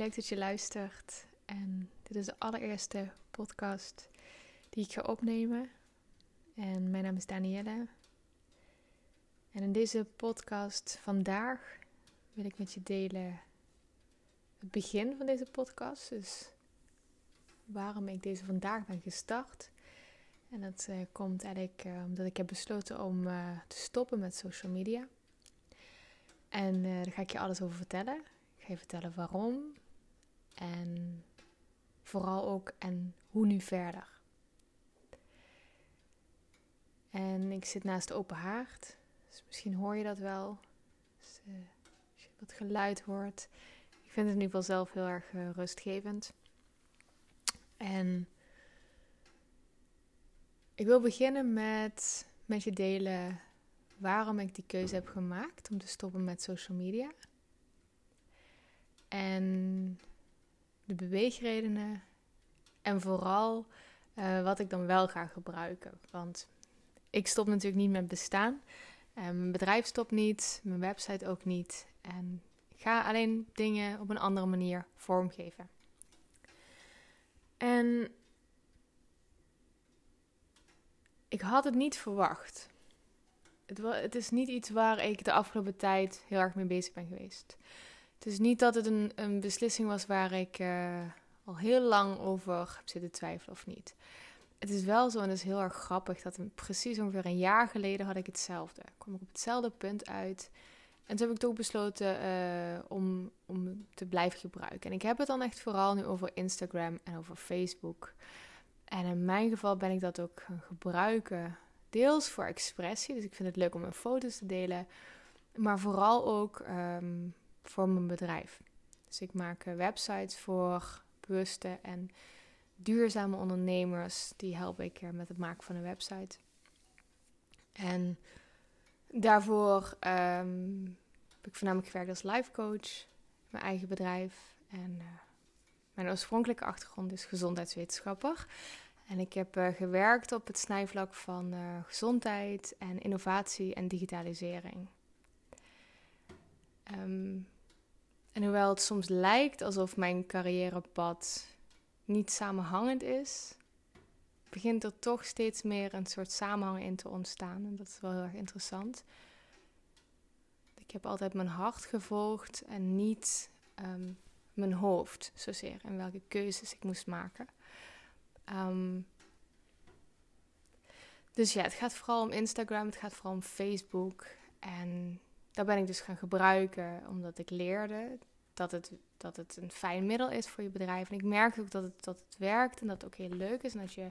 leuk dat je luistert. En dit is de allereerste podcast die ik ga opnemen. En mijn naam is Danielle. En in deze podcast vandaag wil ik met je delen het begin van deze podcast. Dus waarom ik deze vandaag ben gestart. En dat uh, komt eigenlijk uh, omdat ik heb besloten om uh, te stoppen met social media. En daar ga ik je alles over vertellen. Ik ga je vertellen waarom. En vooral ook en hoe nu verder. En ik zit naast open haard. Dus misschien hoor je dat wel. Dus, uh, als je wat geluid hoort. Ik vind het in ieder geval zelf heel erg uh, rustgevend. En ik wil beginnen met met je delen waarom ik die keuze heb gemaakt om te stoppen met social media. En de beweegredenen en vooral uh, wat ik dan wel ga gebruiken. Want ik stop natuurlijk niet met bestaan. Uh, mijn bedrijf stopt niet, mijn website ook niet. En ik ga alleen dingen op een andere manier vormgeven. En ik had het niet verwacht. Het, het, is niet iets waar ik de afgelopen tijd heel erg mee bezig ben geweest. Het is niet dat het een, een beslissing was waar ik uh, al heel lang over heb zitten twijfelen of niet. Het is wel zo, en dat is heel erg grappig, dat precies ongeveer een jaar geleden had ik hetzelfde. Kwam ik op hetzelfde punt uit. En toen heb ik toch besloten uh, om, om te blijven gebruiken. En ik heb het dan echt vooral nu over Instagram en over Facebook. En in mijn geval ben ik dat ook gaan gebruiken. Deels voor expressie, dus ik vind het leuk om mijn foto's te delen. Maar vooral ook um, voor mijn bedrijf. Dus ik maak uh, websites voor bewuste en duurzame ondernemers. Die help ik met het maken van een website. En daarvoor um, heb ik voornamelijk gewerkt als life coach, mijn eigen bedrijf. En uh, mijn oorspronkelijke achtergrond is gezondheidswetenschapper. En ik heb gewerkt op het snijvlak van gezondheid en innovatie en digitalisering. Um, en hoewel het soms lijkt alsof mijn carrièrepad niet samenhangend is, begint er toch steeds meer een soort samenhang in te ontstaan. En dat is wel heel erg interessant. Ik heb altijd mijn hart gevolgd en niet um, mijn hoofd zozeer en welke keuzes ik moest maken. Um, dus ja, het gaat vooral om Instagram, het gaat vooral om Facebook. En daar ben ik dus gaan gebruiken omdat ik leerde dat het, dat het een fijn middel is voor je bedrijf. En ik merk ook dat het, dat het werkt en dat het ook heel leuk is. En dat je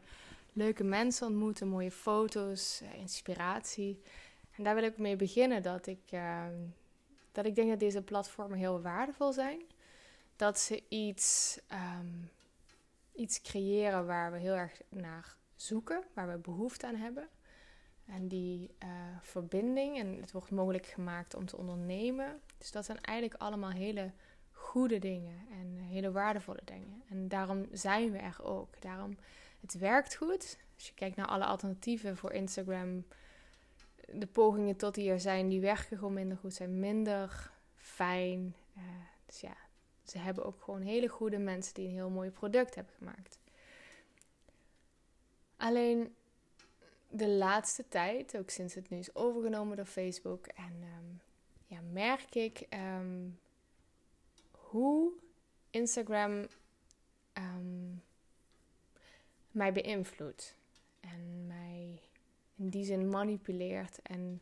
leuke mensen ontmoet, mooie foto's, eh, inspiratie. En daar wil ik mee beginnen. Dat ik, uh, dat ik denk dat deze platformen heel waardevol zijn. Dat ze iets, um, iets creëren waar we heel erg naar zoeken, waar we behoefte aan hebben. En die uh, verbinding, en het wordt mogelijk gemaakt om te ondernemen. Dus dat zijn eigenlijk allemaal hele goede dingen en hele waardevolle dingen. En daarom zijn we er ook. Daarom, het werkt goed. Als je kijkt naar alle alternatieven voor Instagram, de pogingen tot die er zijn, die werken gewoon minder goed, zijn minder fijn. Uh, dus ja, ze hebben ook gewoon hele goede mensen die een heel mooi product hebben gemaakt. Alleen de laatste tijd, ook sinds het nu is overgenomen door Facebook, en um, ja, merk ik um, hoe Instagram um, mij beïnvloedt. En mij in die zin manipuleert. En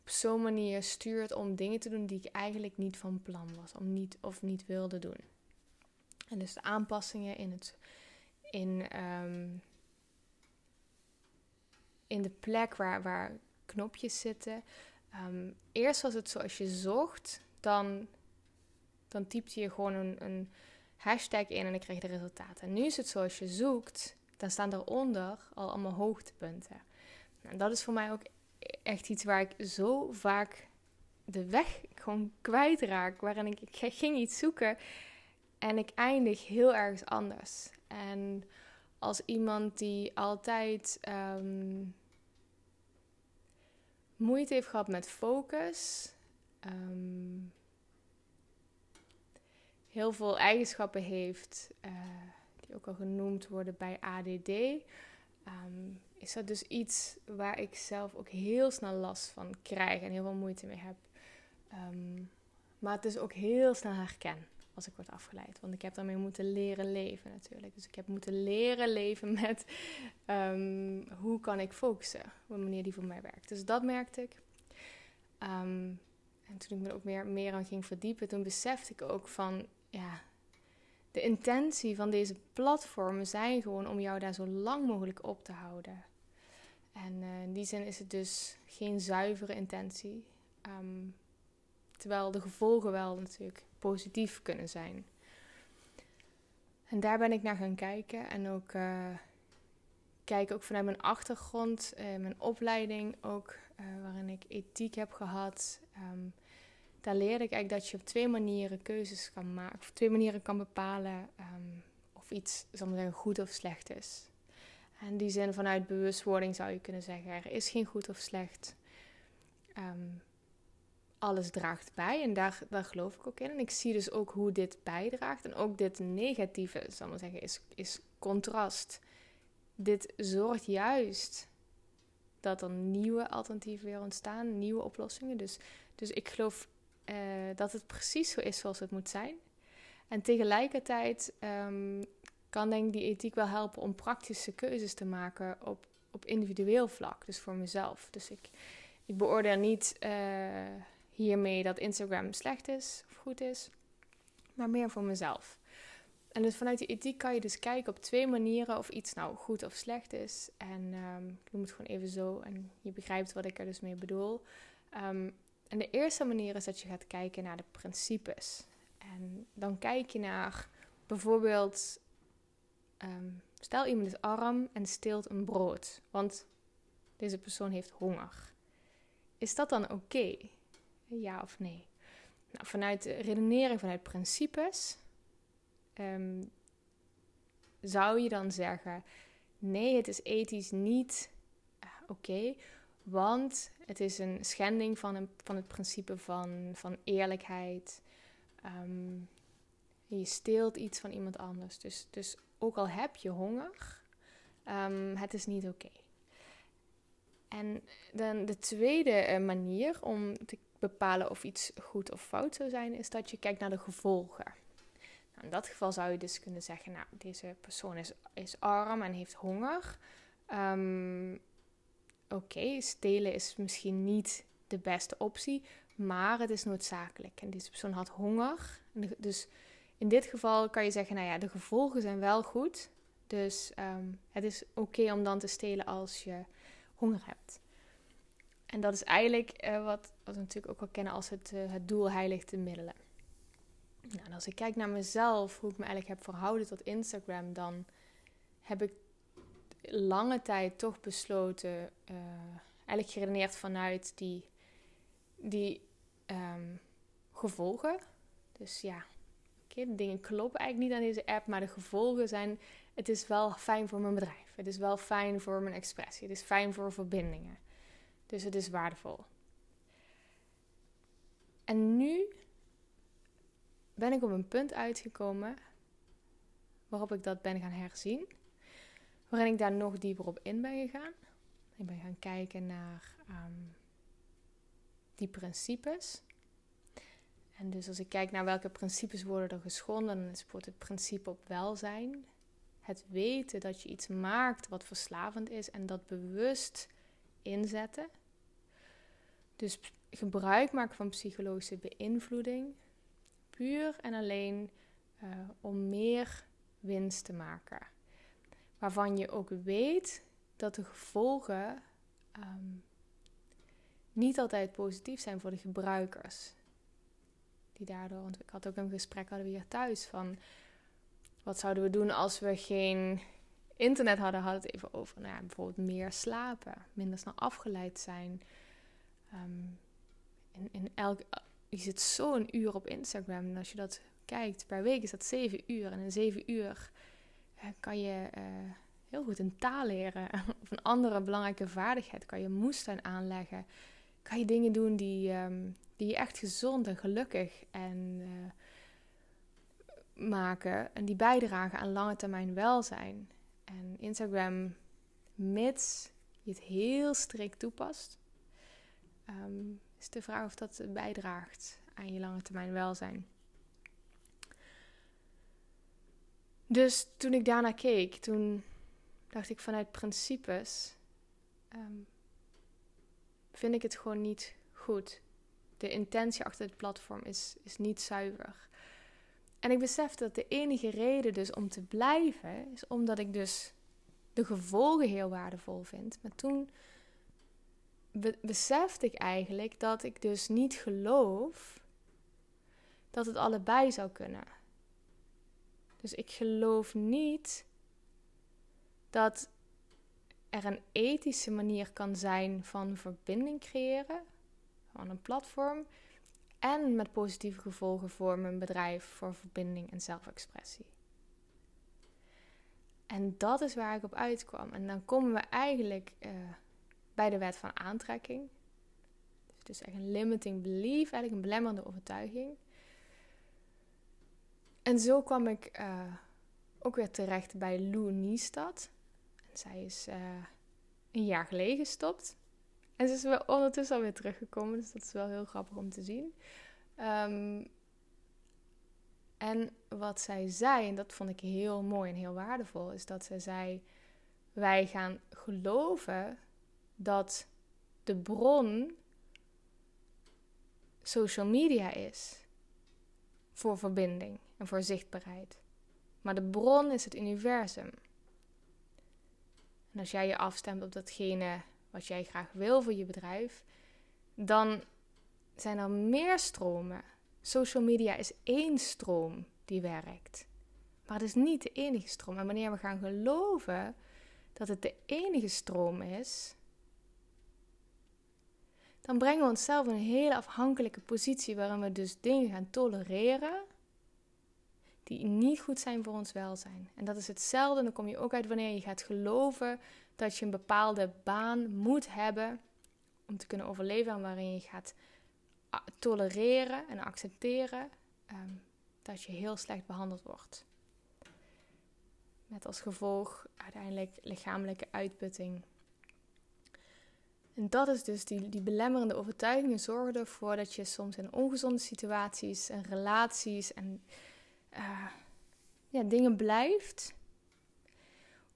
op zo'n manier stuurt om dingen te doen die ik eigenlijk niet van plan was. Om niet of niet wilde doen. En dus de aanpassingen in het. In, in de plek waar, waar knopjes zitten. Um, eerst was het zo als je zocht, dan, dan typte je gewoon een, een hashtag in en dan kreeg je de resultaten. En nu is het zo als je zoekt, dan staan eronder al allemaal hoogtepunten. En dat is voor mij ook echt iets waar ik zo vaak de weg gewoon kwijtraak. Waarin ik, ging iets zoeken en ik eindig heel ergens anders. En als iemand die altijd um, moeite heeft gehad met focus, um, heel veel eigenschappen heeft, uh, die ook al genoemd worden bij ADD, ehm, is dat dus iets waar ik zelf ook heel snel last van krijg en heel veel moeite mee heb. Um, maar het is ook heel snel herken als ik word afgeleid. Want ik heb daarmee moeten leren leven natuurlijk. Dus ik heb moeten leren leven met um, hoe kan ik focussen op een manier die voor mij werkt. Dus dat merkte ik. Um, en toen ik me ook meer, meer aan ging verdiepen, toen besefte ik ook van ja, de intentie van deze platformen zijn gewoon om jou daar zo lang mogelijk op te houden. En uh, in die zin is het dus geen zuivere intentie. Um, terwijl de gevolgen wel natuurlijk positief kunnen zijn. En daar ben ik naar gaan kijken en ook uh, kijken ook vanuit mijn achtergrond, uh, mijn opleiding ook, uh, waarin ik ethiek heb gehad. Um, daar leerde ik eigenlijk dat je op twee manieren keuzes kan maken, of twee manieren kan bepalen um, of iets, zeggen, goed of slecht is. En die zin vanuit bewustwording zou je kunnen zeggen: er is geen goed of slecht. Um, alles draagt bij. En daar, daar geloof ik ook in. En ik zie dus ook hoe dit bijdraagt. En ook dit negatieve, zal ik maar zeggen, is, is contrast. Dit zorgt juist dat er nieuwe alternatieven weer ontstaan, nieuwe oplossingen. Dus, dus ik geloof uh, dat het precies zo is zoals het moet zijn. En tegelijkertijd um, kan denk ik die ethiek wel helpen om praktische keuzes te maken op, op individueel vlak. Dus voor mezelf. Dus ik, ik beoordeel niet uh, hiermee dat Instagram slecht is of goed is, maar meer voor mezelf. En dus vanuit die ethiek kan je dus kijken op twee manieren of iets nou goed of slecht is. En um, ik noem het gewoon even zo en je begrijpt wat ik er dus mee bedoel. Um, en de eerste manier is dat je gaat kijken naar de principes. En dan kijk je naar bijvoorbeeld, um, stel iemand is arm en steelt een brood, want deze persoon heeft honger. Is dat dan oké? Ja of nee? Nou, vanuit redenering, vanuit principes, um, zou je dan zeggen: nee, het is ethisch niet uh, oké, want het is een schending van, een, van het principe van, van eerlijkheid. Um, je steelt iets van iemand anders. Dus, dus ook al heb je honger, um, het is niet oké. En dan de tweede uh, manier om te bepalen of iets goed of fout zou zijn, is dat je kijkt naar de gevolgen. Nou, in dat geval zou je dus kunnen zeggen, nou, deze persoon is, is arm en heeft honger. Um, Oké, stelen is misschien niet de beste optie, maar het is noodzakelijk. En deze persoon had honger. Dus in dit geval kan je zeggen, nou ja, de gevolgen zijn wel goed. Dus um, het is oké om dan te stelen als je honger hebt. En dat is eigenlijk uh, wat, wat natuurlijk ook wel kennen als het, uh, het doel heiligt de middelen. Nou, als ik kijk naar mezelf, hoe ik me eigenlijk heb verhouden tot Instagram, dan heb ik lange tijd toch besloten, uh, eigenlijk geredeneerd vanuit die, die um, gevolgen. Dus ja, okay, de dingen kloppen eigenlijk niet aan deze app, maar de gevolgen zijn, het is wel fijn voor mijn bedrijf. Het is wel fijn voor mijn expressie. Het is fijn voor verbindingen. Dus het is waardevol. En nu ben ik op een punt uitgekomen waarop ik dat ben gaan herzien. Waarin ik daar nog dieper op in ben gegaan. Ik ben gaan kijken naar um, die principes. En dus als ik kijk naar welke principes worden er geschonden, dan is het principe op welzijn. Het weten dat je iets maakt wat verslavend is en dat bewust inzetten. Dus gebruik maken van psychologische beïnvloeding, puur en alleen uh, om meer winst te maken. Waarvan je ook weet dat de gevolgen um, niet altijd positief zijn voor de gebruikers. Die daardoor, want ik had ook een gesprek hadden we hier thuis van wat zouden we doen als we geen internet hadden, hadden het even over nou ja, bijvoorbeeld meer slapen, minder snel afgeleid zijn. Um, in, in elk, je zit zo een uur op Instagram en als je dat kijkt per week is dat zeven uur. En in zeven uur kan je uh, heel goed een taal leren of een andere belangrijke vaardigheid. Kan je moestuin aanleggen. Kan je dingen doen die, um, die je echt gezond en gelukkig en uh, maken en die bijdragen aan lange termijn welzijn. En Instagram, mits je het heel strikt toepast, ehm, is de vraag of dat bijdraagt aan je lange termijn welzijn. Dus toen ik daarna keek, toen dacht ik vanuit principes, ehm, vind ik het gewoon niet goed. De intentie achter het platform is, is niet zuiver. En ik besefte dat de enige reden dus om te blijven, is omdat ik dus de gevolgen heel waardevol vind. Maar toen besefte ik eigenlijk dat ik dus niet geloof dat het allebei zou kunnen. Dus ik geloof niet dat er een ethische manier kan zijn van verbinding creëren van een platform en met positieve gevolgen voor mijn bedrijf voor verbinding en zelfexpressie. En dat is waar ik op uitkwam. En dan komen we eigenlijk uh, bij de wet van aantrekking. Dus het is echt een limiting belief, eigenlijk een belemmerende overtuiging. En zo kwam ik uh, ook weer terecht bij Lou Niestad. En zij is uh, een jaar geleden gestopt. En ze is wel ondertussen alweer teruggekomen, dus dat is wel heel grappig om te zien. Um, en wat zij zei, en dat vond ik heel mooi en heel waardevol, is dat zij zei: Wij gaan geloven dat de bron social media is voor verbinding en voor zichtbaarheid. Maar de bron is het universum. En als jij je afstemt op datgene wat jij graag wil voor je bedrijf, dan zijn er meer stromen. Social media is één stroom die werkt. Maar het is niet de enige stroom. En wanneer we gaan geloven dat het de enige stroom is, dan brengen we onszelf in een hele afhankelijke positie waarin we dus dingen gaan tolereren die niet goed zijn voor ons welzijn. En dat is hetzelfde, dan kom je ook uit wanneer je gaat geloven dat je een bepaalde baan moet hebben om te kunnen overleven en waarin je gaat tolereren en accepteren ehm, dat je heel slecht behandeld wordt. Met als gevolg uiteindelijk lichamelijke uitputting. En dat is dus die, die belemmerende overtuigingen zorgen ervoor dat je soms in ongezonde situaties en relaties en uh, ja, dingen blijft.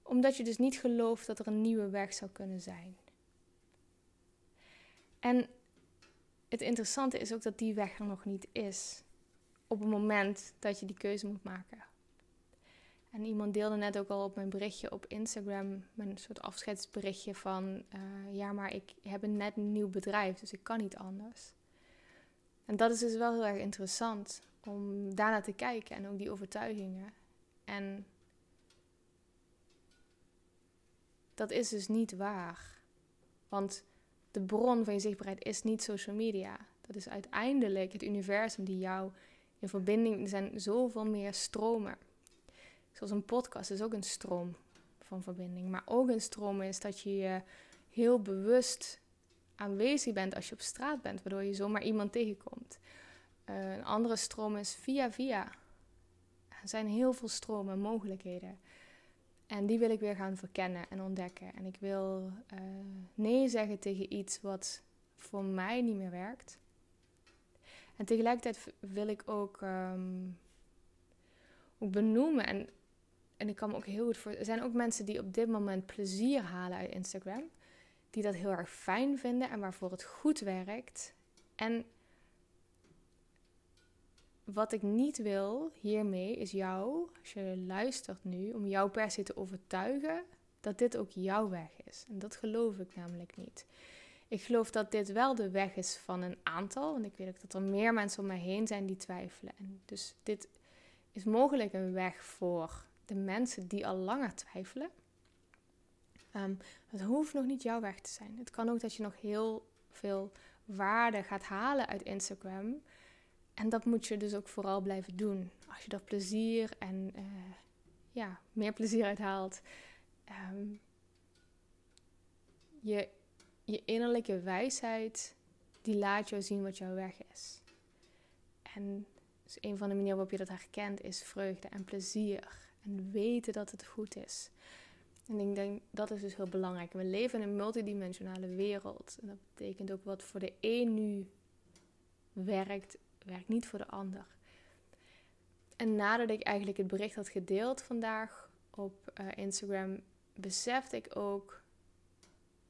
Omdat je dus niet gelooft dat er een nieuwe weg zou kunnen zijn. En het interessante is ook dat die weg er nog niet is. Op het moment dat je die keuze moet maken. En iemand deelde net ook al op mijn berichtje op Instagram, mijn soort afscheidsberichtje van, uh, ja, maar ik heb een net een nieuw bedrijf, dus ik kan niet anders. En dat is dus wel heel erg interessant om daarna te kijken en ook die overtuigingen. En dat is dus niet waar. Want de bron van je zichtbaarheid is niet social media. Dat is uiteindelijk het universum die jou in verbinding. Er zijn zoveel meer stromen. Zoals een podcast is ook een stroom van verbinding. Maar ook een stroom is dat je je heel bewust aanwezig bent als je op straat bent, waardoor je zomaar iemand tegenkomt. Uh, een andere stroom is via via. Er zijn heel veel stromen en mogelijkheden. En die wil ik weer gaan verkennen en ontdekken. En ik wil uh, nee zeggen tegen iets wat voor mij niet meer werkt. En tegelijkertijd wil ik ook, um, ook benoemen. En, en ik kan me ook heel goed voor. Er zijn ook mensen die op dit moment plezier halen uit Instagram. Die dat heel erg fijn vinden en waarvoor het goed werkt. En wat ik niet wil hiermee is jou, als je luistert nu, om jou per se te overtuigen dat dit ook jouw weg is. En dat geloof ik namelijk niet. Ik geloof dat dit wel de weg is van een aantal, want ik weet ook dat er meer mensen om mij heen zijn die twijfelen. En dus dit is mogelijk een weg voor de mensen die al langer twijfelen. Um, het hoeft nog niet jouw weg te zijn. Het kan ook dat je nog heel veel waarde gaat halen uit Instagram en dat moet je dus ook vooral blijven doen. Als je er plezier en uh, ja, meer plezier uit haalt. Um, je, je innerlijke wijsheid, die laat jou zien wat jouw weg is. En Dus een van de manieren waarop je dat herkent is vreugde en plezier. En weten dat het goed is. En ik denk dat is dus heel belangrijk. We leven in een multidimensionale wereld. En dat betekent ook wat voor de een nu werkt, werkt niet voor de ander. En nadat ik eigenlijk het bericht had gedeeld vandaag op uh, Instagram, besefte ik ook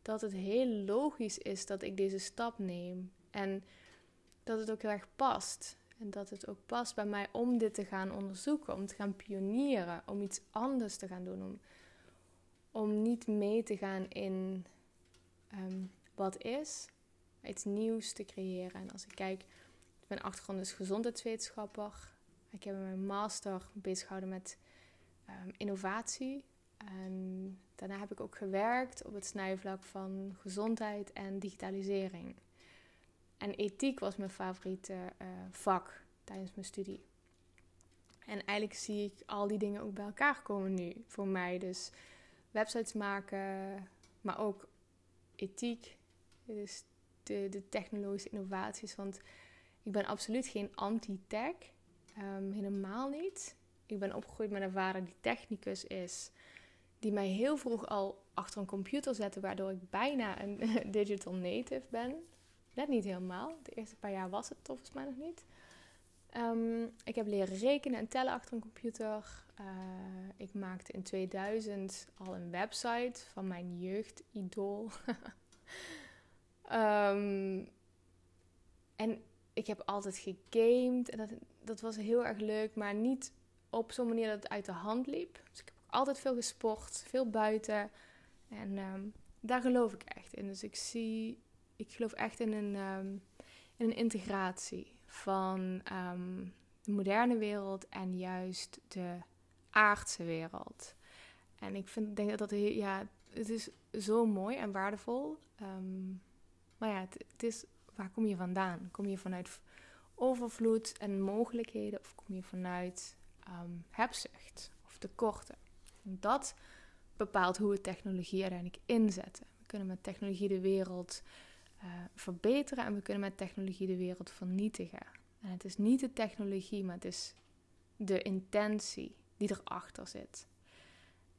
dat het heel logisch is dat ik deze stap neem. En dat het ook heel erg past. En dat het ook past bij mij om dit te gaan onderzoeken, om te gaan pionieren, om iets anders te gaan doen. Om, om niet mee te gaan in ehm, wat is, iets nieuws te creëren. En als ik kijk, mijn achtergrond is gezondheidswetenschapper. Ik heb mijn master bezig gehouden met um, innovatie. Daarna heb ik ook gewerkt op het snijvlak van gezondheid en digitalisering. En ethiek was mijn favoriete uh, vak tijdens mijn studie. En eigenlijk zie ik al die dingen ook bij elkaar komen nu voor mij. Dus websites maken, maar ook ethiek. Dus de, de technologische innovaties. Want ik ben absoluut geen anti-tech. Um, helemaal niet. Ik ben opgegroeid met een vader die technicus is. Die mij heel vroeg al achter een computer zette, waardoor ik bijna een digital native ben. Net niet helemaal. De eerste paar jaar was het volgens mij nog niet. Um, ik heb leren rekenen en tellen achter een computer. Uh, ik maakte in 2000 al een website van mijn jeugdidool. um, en ik heb altijd gegamed. En dat, dat was heel erg leuk, maar niet op zo'n manier dat het uit de hand liep. Dus ik heb altijd veel gesport, veel buiten. En um, daar geloof ik echt in. Dus ik zie, ik geloof echt in een, um, in een integratie van um, de moderne wereld en juist de aardse wereld. En ik vind, denk dat dat, ja, het is zo mooi en waardevol. maar ja, het, is, waar kom je vandaan? Kom je vanuit overvloed en mogelijkheden of kom je vanuit hebzucht of tekorten? Dat bepaalt hoe we technologie uiteindelijk inzetten. We kunnen met technologie de wereld uh, verbeteren en we kunnen met technologie de wereld vernietigen. En het is niet de technologie, maar het is de intentie die erachter zit.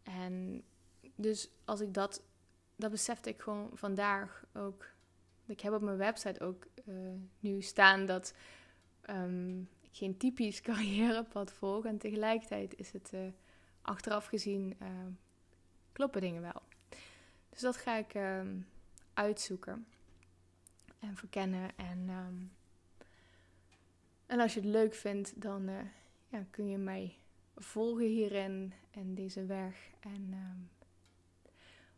En dus als ik dat, dat besefte ik gewoon vandaag ook. Ik heb op mijn website ook uh, nu staan dat ik geen typisch carrièrepad volg. En tegelijkertijd is het uh, achteraf gezien kloppen dingen wel. Dus dat ga ik uh, uitzoeken en verkennen. En, um, en als je het leuk vindt, dan uh, ja, kun je mij volgen hierin en deze weg. En um,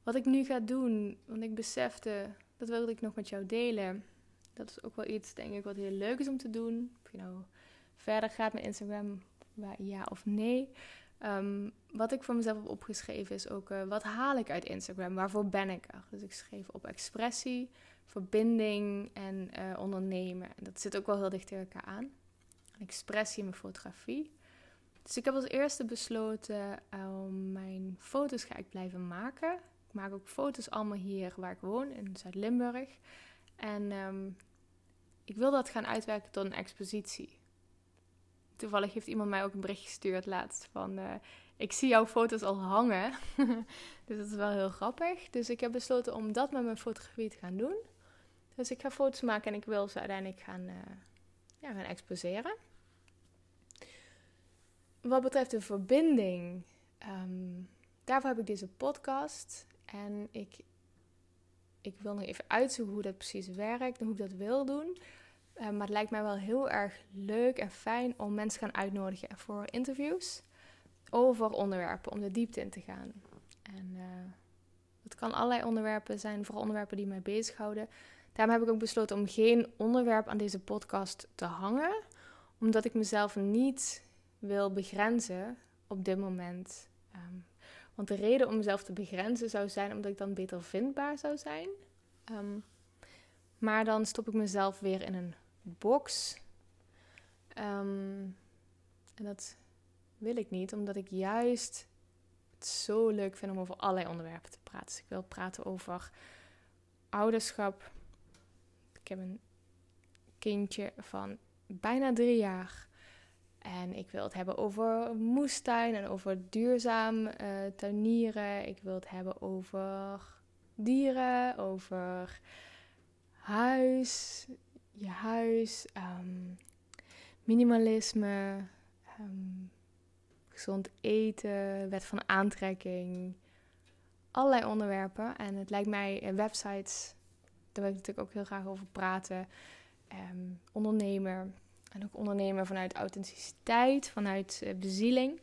wat ik nu ga doen, want ik besefte, dat wilde ik nog met jou delen. Dat is ook wel iets, denk ik, wat heel leuk is om te doen. Of je nou verder gaat met Instagram, ja of nee. Um, wat ik voor mezelf heb opgeschreven is ook, uh, wat haal ik uit Instagram? Waarvoor ben ik? Dus ik schreef op expressie, verbinding en uh, ondernemen. En dat zit ook wel heel dicht tegen elkaar aan. Expressie en fotografie. Dus ik heb als eerste besloten om mijn foto's ga ik blijven maken. Ik maak ook foto's allemaal hier waar ik woon, in Zuid-Limburg. En um, ik wil dat gaan uitwerken tot een expositie. Toevallig heeft iemand mij ook een bericht gestuurd laatst van... Uh, ik zie jouw foto's al hangen. dus dat is wel heel grappig. Dus ik heb besloten om dat met mijn fotografie te gaan doen. Dus ik ga foto's maken en ik wil ze uiteindelijk gaan, uh, ja, gaan exposeren. Wat betreft de verbinding, um, daarvoor heb ik deze podcast. En ik, ik wil nog even uitzoeken hoe dat precies werkt en hoe ik dat wil doen. Uh, maar het lijkt mij wel heel erg leuk en fijn om mensen gaan uitnodigen voor interviews over onderwerpen, om de diepte in te gaan. En uh, het kan allerlei onderwerpen zijn, vooral onderwerpen die mij bezighouden. Daarom heb ik ook besloten om geen onderwerp aan deze podcast te hangen, omdat ik mezelf niet wil begrenzen op dit moment. Um, want de reden om mezelf te begrenzen zou zijn omdat ik dan beter vindbaar zou zijn. Um, maar dan stop ik mezelf weer in een box. Um, en dat wil ik niet, omdat ik juist het zo leuk vind om over allerlei onderwerpen te praten. Dus ik wil praten over ouderschap. Ik heb een kindje van bijna drie jaar. En ik wil het hebben over moestuin en over duurzaam uh, tuinieren. Ik wil het hebben over dieren, over huis, je huis, um, minimalisme, um, gezond eten, wet van aantrekking. Allerlei onderwerpen. En het lijkt mij uh, websites, daar wil ik natuurlijk ook heel graag over praten. Um, ondernemer. En ook ondernemen vanuit authenticiteit, vanuit uh, bezieling.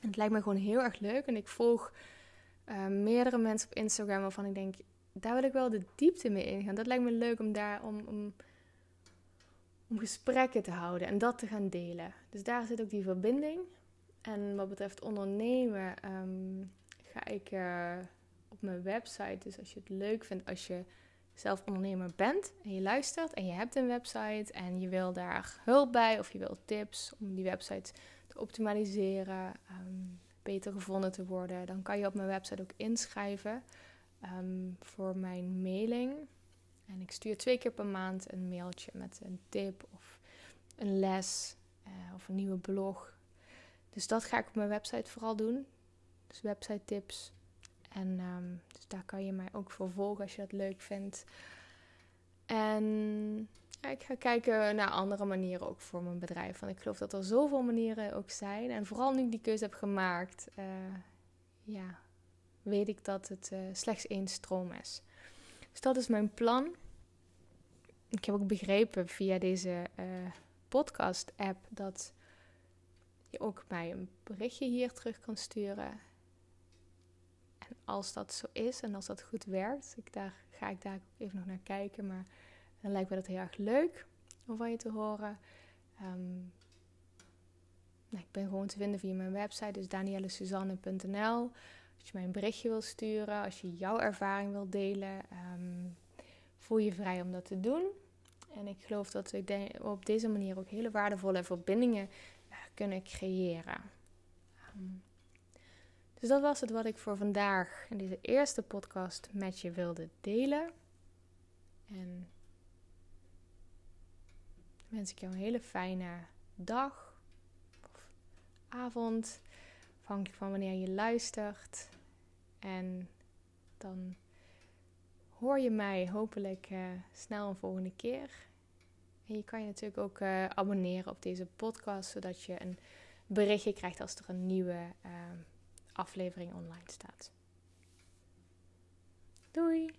En het lijkt me gewoon heel erg leuk. En ik volg uh, meerdere mensen op Instagram waarvan ik denk, daar wil ik wel de diepte mee ingaan. Dat lijkt me leuk om daar om, om, om gesprekken te houden en dat te gaan delen. Dus daar zit ook die verbinding. En wat betreft ondernemen um, ga ik uh, op mijn website. Dus als je het leuk vindt als je zelf ondernemer bent en je luistert en je hebt een website en je wil daar hulp bij of je wil tips om die website te optimaliseren, um, beter gevonden te worden, dan kan je op mijn website ook inschrijven um, voor mijn mailing. En ik stuur twee keer per maand een mailtje met een tip of een les uh, of een nieuwe blog. Dus dat ga ik op mijn website vooral doen. Dus website tips. En um, dus daar kan je mij ook voor volgen als je dat leuk vindt. En ik ga kijken naar andere manieren ook voor mijn bedrijf. Want ik geloof dat er zoveel manieren ook zijn. En vooral nu ik die keuze heb gemaakt, uh, ja, weet ik dat het uh, slechts één stroom is. Dus dat is mijn plan. Ik heb ook begrepen via deze uh, podcast-app dat je ook mij een berichtje hier terug kan sturen. Als dat zo is en als dat goed werkt, ik daar, ga ik daar even nog naar kijken. Maar dan lijkt me dat heel erg leuk om van je te horen. Um, nou, ik ben gewoon te vinden via mijn website, dus daniellesuzanne.nl. Als je mij een berichtje wil sturen, als je jouw ervaring wil delen, um, voel je vrij om dat te doen. En ik geloof dat we op deze manier ook hele waardevolle verbindingen uh, kunnen creëren. Um, dus dat was het wat ik voor vandaag in deze eerste podcast met je wilde delen. En wens ik jou een hele fijne dag of avond, afhankelijk van wanneer je luistert. En dan hoor je mij hopelijk uh, snel een volgende keer. En je kan je natuurlijk ook uh, abonneren op deze podcast, zodat je een berichtje krijgt als er een nieuwe uh, aflevering online staat. Doei!